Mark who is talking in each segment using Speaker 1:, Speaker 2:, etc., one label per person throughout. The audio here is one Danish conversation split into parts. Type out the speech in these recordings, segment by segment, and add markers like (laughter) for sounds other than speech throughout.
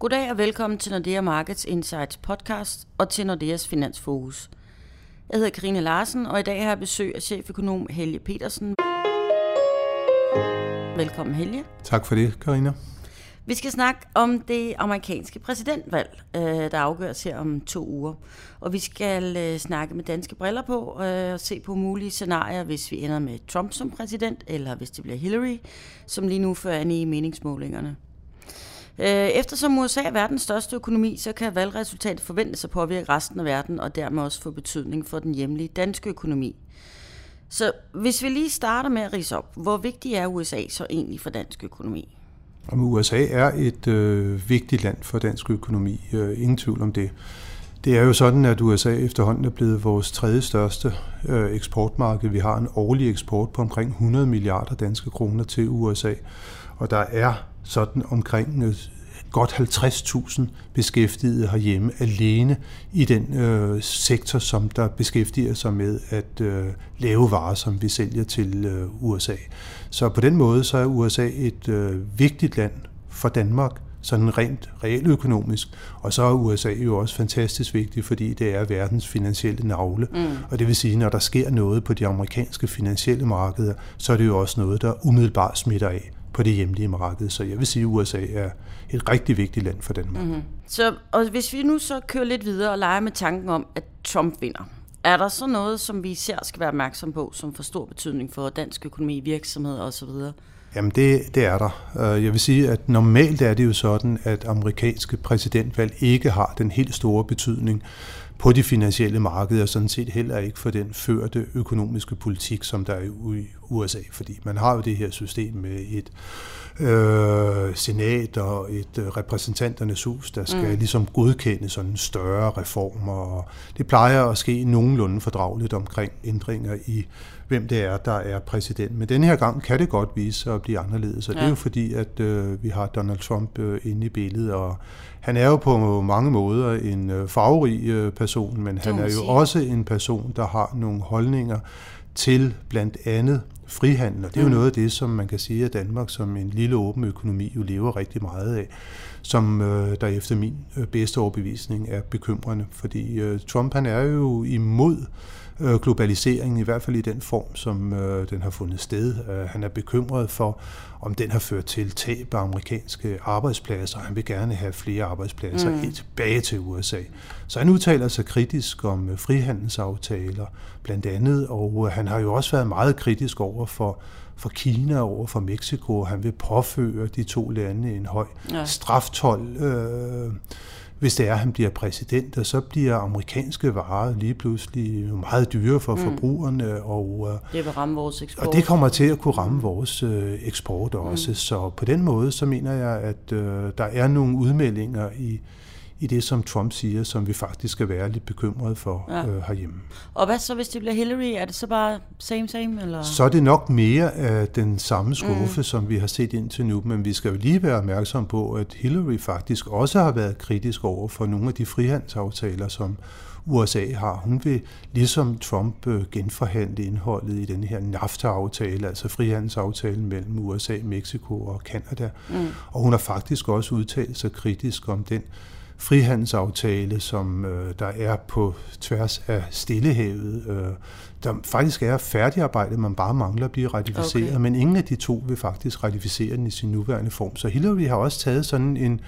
Speaker 1: Goddag og velkommen til Nordea Markets Insights podcast og til Nordeas Finansfokus. Jeg hedder Karine Larsen, og i dag har jeg besøg af cheføkonom Helge Petersen. Velkommen Helge.
Speaker 2: Tak for det, Karina.
Speaker 1: Vi skal snakke om det amerikanske præsidentvalg, øh, der afgøres her om to uger. Og vi skal øh, snakke med danske briller på øh, og se på mulige scenarier, hvis vi ender med Trump som præsident, eller hvis det bliver Hillary, som lige nu fører an i meningsmålingerne. Øh, eftersom USA er verdens største økonomi, så kan valgresultatet forventes at påvirke resten af verden, og dermed også få betydning for den hjemlige danske økonomi. Så hvis vi lige starter med at rise op, hvor vigtig er USA så egentlig for dansk økonomi?
Speaker 2: Om USA er et øh, vigtigt land for dansk økonomi, øh, ingen tvivl om det. Det er jo sådan, at USA efterhånden er blevet vores tredje største øh, eksportmarked. Vi har en årlig eksport på omkring 100 milliarder danske kroner til USA, og der er sådan omkring øh, godt 50.000 beskæftigede herhjemme alene i den øh, sektor, som der beskæftiger sig med at øh, lave varer, som vi sælger til øh, USA. Så på den måde så er USA et øh, vigtigt land for Danmark, sådan rent realøkonomisk. Og så er USA jo også fantastisk vigtigt, fordi det er verdens finansielle navle. Mm. Og det vil sige, når der sker noget på de amerikanske finansielle markeder, så er det jo også noget, der umiddelbart smitter af på det hjemlige marked. Så jeg vil sige, at USA er et rigtig vigtigt land for Danmark. Mm-hmm.
Speaker 1: Så og hvis vi nu så kører lidt videre og leger med tanken om, at Trump vinder, er der så noget, som vi især skal være opmærksom på, som får stor betydning for dansk økonomi, virksomheder osv.?
Speaker 2: Jamen det, det er der. Øh, jeg vil sige, at normalt er det jo sådan, at amerikanske præsidentvalg ikke har den helt store betydning på de finansielle markeder, sådan set heller ikke for den førte økonomiske politik, som der er i USA. Fordi man har jo det her system med et øh, senat og et øh, repræsentanternes hus, der skal mm. ligesom godkende sådan større reformer. Og det plejer at ske nogenlunde fordrageligt omkring ændringer i, hvem det er, der er præsident. Men denne her gang kan det godt vise sig at blive anderledes, og ja. det er jo fordi, at øh, vi har Donald Trump øh, inde i billedet, og han er jo på mange måder en øh, farverig øh, person, men han er jo også en person, der har nogle holdninger til blandt andet frihandel, og det er jo mm. noget af det, som man kan sige, at Danmark som en lille åben økonomi jo lever rigtig meget af, som øh, der efter min øh, bedste overbevisning er bekymrende, fordi øh, Trump han er jo imod øh, globaliseringen, i hvert fald i den form, som øh, den har fundet sted. Øh, han er bekymret for, om den har ført til tab af amerikanske arbejdspladser. Han vil gerne have flere arbejdspladser mm. tilbage til USA. Så han udtaler sig kritisk om øh, frihandelsaftaler blandt andet, og øh, han har jo også været meget kritisk over for for Kina over for Mexico. Han vil påføre de to lande en høj ja. Straftol. Øh, hvis det er, at han bliver præsident, og så bliver amerikanske varer lige pludselig meget dyre for mm. forbrugerne. Og,
Speaker 1: øh, det vil ramme vores eksport.
Speaker 2: Og det kommer til at kunne ramme vores øh, eksport også. Mm. Så på den måde, så mener jeg, at øh, der er nogle udmeldinger i, i det, som Trump siger, som vi faktisk skal være lidt bekymrede for ja. øh, herhjemme.
Speaker 1: Og hvad så, hvis det bliver Hillary? Er det så bare same, same? Eller?
Speaker 2: Så er det nok mere af den samme skuffe, mm. som vi har set indtil nu, men vi skal jo lige være opmærksom på, at Hillary faktisk også har været kritisk over for nogle af de frihandelsaftaler, som USA har. Hun vil ligesom Trump øh, genforhandle indholdet i den her NAFTA-aftale, altså frihandelsaftalen mellem USA, Mexico og Kanada. Mm. Og hun har faktisk også udtalt sig kritisk om den frihandelsaftale, som øh, der er på tværs af Stillehavet, øh, der faktisk er færdigarbejdet, man bare mangler at blive ratificeret, okay. men ingen af de to vil faktisk ratificere den i sin nuværende form. Så Hillary har også taget sådan en,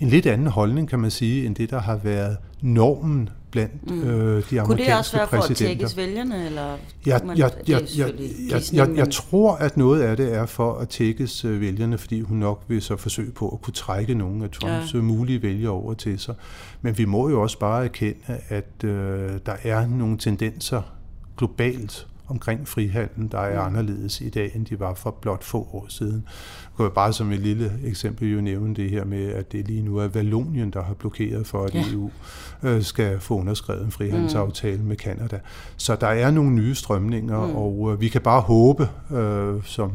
Speaker 2: en lidt anden holdning, kan man sige, end det, der har været normen blandt mm. øh, de amerikanske
Speaker 1: Kunne det også være
Speaker 2: for
Speaker 1: at vælgerne? Eller
Speaker 2: jeg, jeg, jeg, jeg, jeg, jeg, jeg tror, at noget af det er for at tækkes øh, vælgerne, fordi hun nok vil så forsøge på at kunne trække nogle af Trumps ja. Øh, mulige vælgere over til sig. Men vi må jo også bare erkende, at øh, der er nogle tendenser globalt omkring frihandlen, der er anderledes i dag, end de var for blot få år siden. Jeg kan bare som et lille eksempel jo nævne det her med, at det lige nu er Vallonien, der har blokeret for, at ja. EU øh, skal få underskrevet en frihandelsaftale mm. med Kanada. Så der er nogle nye strømninger, mm. og øh, vi kan bare håbe, øh, som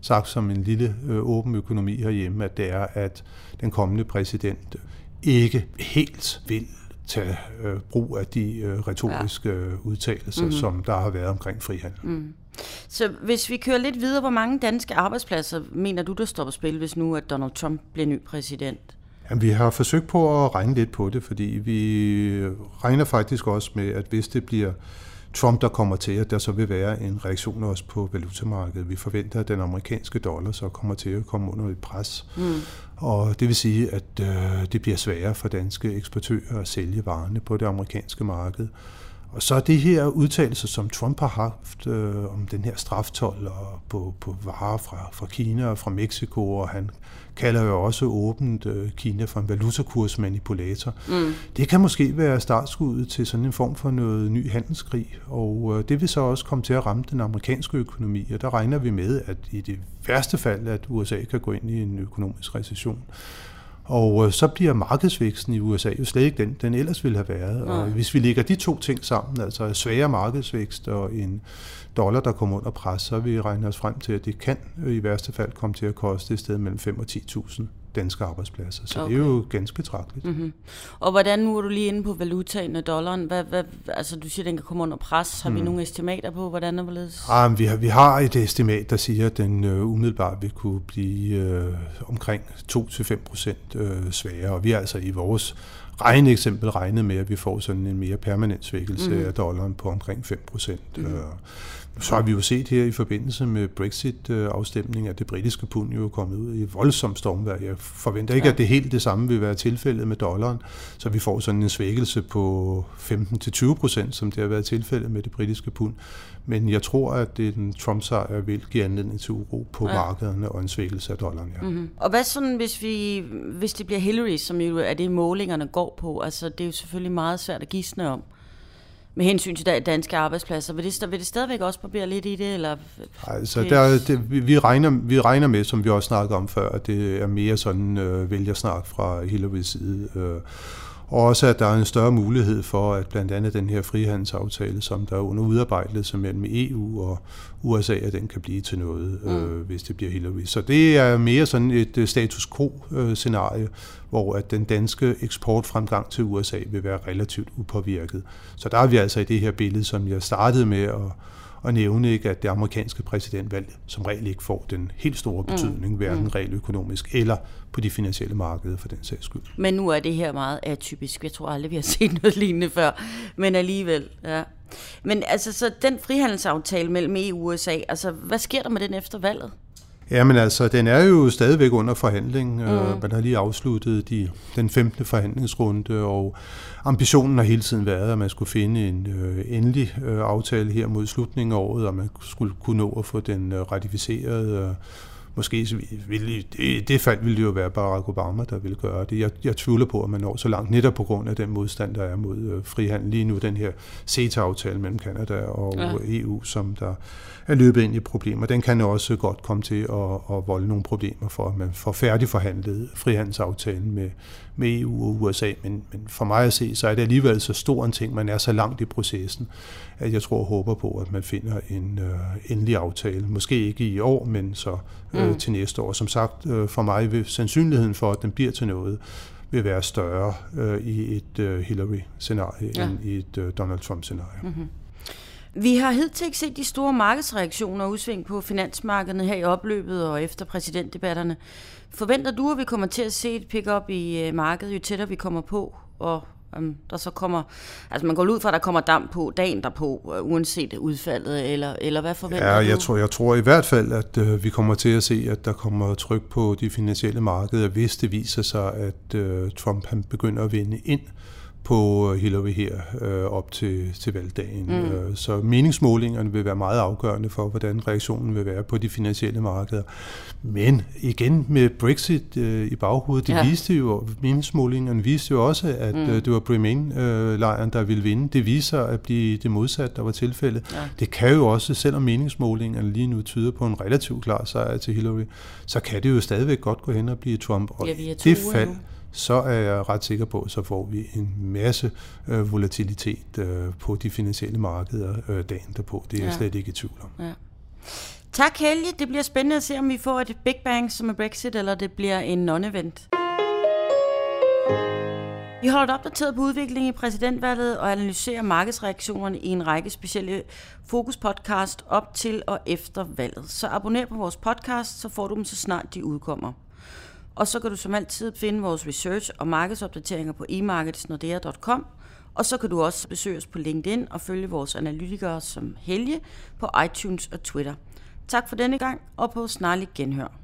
Speaker 2: sagt som en lille øh, åben økonomi herhjemme, at det er, at den kommende præsident ikke helt vil tage øh, brug af de øh, retoriske ja. Øh, udtalelser, mm-hmm. som der har været omkring frihandel. Mm.
Speaker 1: Så hvis vi kører lidt videre, hvor mange danske arbejdspladser mener du, der står på spil, hvis nu at Donald Trump bliver ny præsident?
Speaker 2: Jamen, vi har forsøgt på at regne lidt på det, fordi vi regner faktisk også med, at hvis det bliver Trump, der kommer til, at der så vil være en reaktion også på valutamarkedet. Vi forventer, at den amerikanske dollar så kommer til at komme under et pres. Mm. Og det vil sige, at øh, det bliver sværere for danske eksportører at sælge varerne på det amerikanske marked. Og så er det her udtalelser, som Trump har haft øh, om den her straftol og på, på varer fra, fra Kina og fra Mexico, og han kalder jo også åbent øh, Kina for en valutakursmanipulator. Mm. Det kan måske være startskuddet til sådan en form for noget ny handelskrig, og øh, det vil så også komme til at ramme den amerikanske økonomi, og der regner vi med, at i det værste fald, at USA kan gå ind i en økonomisk recession. Og øh, så bliver markedsvæksten i USA jo slet ikke den, den ellers ville have været. Og hvis vi lægger de to ting sammen, altså sværere markedsvækst og en dollar, der kommer under pres, så vil vi regne os frem til, at det kan i værste fald komme til at koste et sted mellem 5 og 10.000 danske arbejdspladser. Så okay. det er jo ganske betragteligt. Mm-hmm.
Speaker 1: Og hvordan, nu er du lige inde på valutaen og dollaren, hvad, hvad, altså du siger, at den kan komme under pres. Har mm. vi nogle estimater på, hvordan er hvorledes?
Speaker 2: Ja, vi, har, vi har et estimat, der siger, at den uh, umiddelbart vil kunne blive uh, omkring 2-5 procent uh, sværere. Og vi er altså i vores regneeksempel regnet med, at vi får sådan en mere permanent svækkelse mm. af dollaren på omkring 5 procent. Mm. Uh, så har vi jo set her i forbindelse med Brexit-afstemningen, at det britiske pund jo er kommet ud i voldsomt stormvær. Jeg forventer ikke, ja. at det helt det samme vil være tilfældet med dollaren, så vi får sådan en svækkelse på 15-20 procent, som det har været tilfældet med det britiske pund. Men jeg tror, at det den Trump-sejr vil give anledning til uro på ja. markederne og en svækkelse af dollaren. Ja. Mm-hmm.
Speaker 1: Og hvad sådan, hvis, vi, hvis det bliver Hillary, som jo er det, målingerne går på? Altså, det er jo selvfølgelig meget svært at gisne om med hensyn til danske arbejdspladser. Vil det, vil det stadigvæk også barbere lidt i det? Eller?
Speaker 2: Altså, der, det, vi, regner, vi regner med, som vi også snakkede om før, at det er mere sådan øh, vælgersnak fra Hillerys side. Øh, og også, at der er en større mulighed for, at blandt andet den her frihandelsaftale, som der er under udarbejdelse mellem EU og USA, at den kan blive til noget, mm. øh, hvis det bliver Hillary. Så det er mere sådan et øh, status quo-scenarie, hvor at den danske eksportfremgang til USA vil være relativt upåvirket. Så der er vi altså i det her billede, som jeg startede med at at nævne ikke, at det amerikanske præsidentvalg som regel ikke får den helt store mm. betydning, mm. hverken mm. reelt økonomisk eller på de finansielle markeder for den sags skyld.
Speaker 1: Men nu er det her meget atypisk. Jeg tror aldrig, vi har (laughs) set noget lignende før. Men alligevel, ja. Men altså, så den frihandelsaftale mellem EU og USA, altså, hvad sker der med den efter valget?
Speaker 2: Jamen altså, den er jo stadigvæk under forhandling. Mm. Man har lige afsluttet de, den 15. forhandlingsrunde, og ambitionen har hele tiden været, at man skulle finde en øh, endelig øh, aftale her mod slutningen af året, og man skulle kunne nå at få den øh, ratificeret. Øh, måske ville, i det fald ville det jo være Barack Obama, der ville gøre det. Jeg, jeg tvivler på, at man når så langt, netop på grund af den modstand, der er mod øh, frihandel lige nu, den her CETA-aftale mellem Kanada og ja. EU, som der er løbet ind i problemer. Den kan også godt komme til at, at volde nogle problemer for, at man får færdigforhandlet frihandelsaftalen med, med EU og USA. Men, men for mig at se, så er det alligevel så stor en ting, man er så langt i processen, at jeg tror og håber på, at man finder en øh, endelig aftale. Måske ikke i år, men så øh, mm. til næste år. Som sagt, øh, for mig vil sandsynligheden for, at den bliver til noget, vil være større øh, i et øh, Hillary-scenarie ja. end i et øh, Donald Trump-scenarie. Mm-hmm.
Speaker 1: Vi har hidtil ikke set de store markedsreaktioner og udsving på finansmarkederne her i opløbet og efter præsidentdebatterne. Forventer du, at vi kommer til at se et pick-up i øh, markedet, jo tættere vi kommer på, og um, der så kommer, altså man går ud fra, at der kommer damp på dagen derpå, uh, uanset udfaldet, eller, eller hvad forventer
Speaker 2: ja,
Speaker 1: du?
Speaker 2: jeg tror, jeg tror i hvert fald, at uh, vi kommer til at se, at der kommer tryk på de finansielle markeder, hvis det viser sig, at uh, Trump han begynder at vinde ind på Hillary her øh, op til, til valgdagen. Mm. Øh, så meningsmålingerne vil være meget afgørende for, hvordan reaktionen vil være på de finansielle markeder. Men igen med Brexit øh, i baghovedet, det ja. viste jo, meningsmålingerne viste jo også, at mm. øh, det var Remain-lejren, der ville vinde. Det viser at blive det modsatte, der var tilfældet. Ja. Det kan jo også, selvom meningsmålingerne lige nu tyder på en relativt klar sejr til Hillary, så kan det jo stadigvæk godt gå hen og blive Trump. Og ja, det fald, nu så er jeg ret sikker på, at så får vi en masse øh, volatilitet øh, på de finansielle markeder øh, dagen derpå. Det er ja. jeg slet ikke i tvivl om. Ja.
Speaker 1: Tak Helge. Det bliver spændende at se, om vi får et Big Bang som er Brexit, eller det bliver en non-event. Vi holder opdateret på udviklingen i præsidentvalget og analyserer markedsreaktionerne i en række specielle fokuspodcast op til og efter valget. Så abonner på vores podcast, så får du dem så snart de udkommer. Og så kan du som altid finde vores research og markedsopdateringer på emarketsnordea.com. Og så kan du også besøge os på LinkedIn og følge vores analytikere som Helge på iTunes og Twitter. Tak for denne gang, og på snarlig genhør.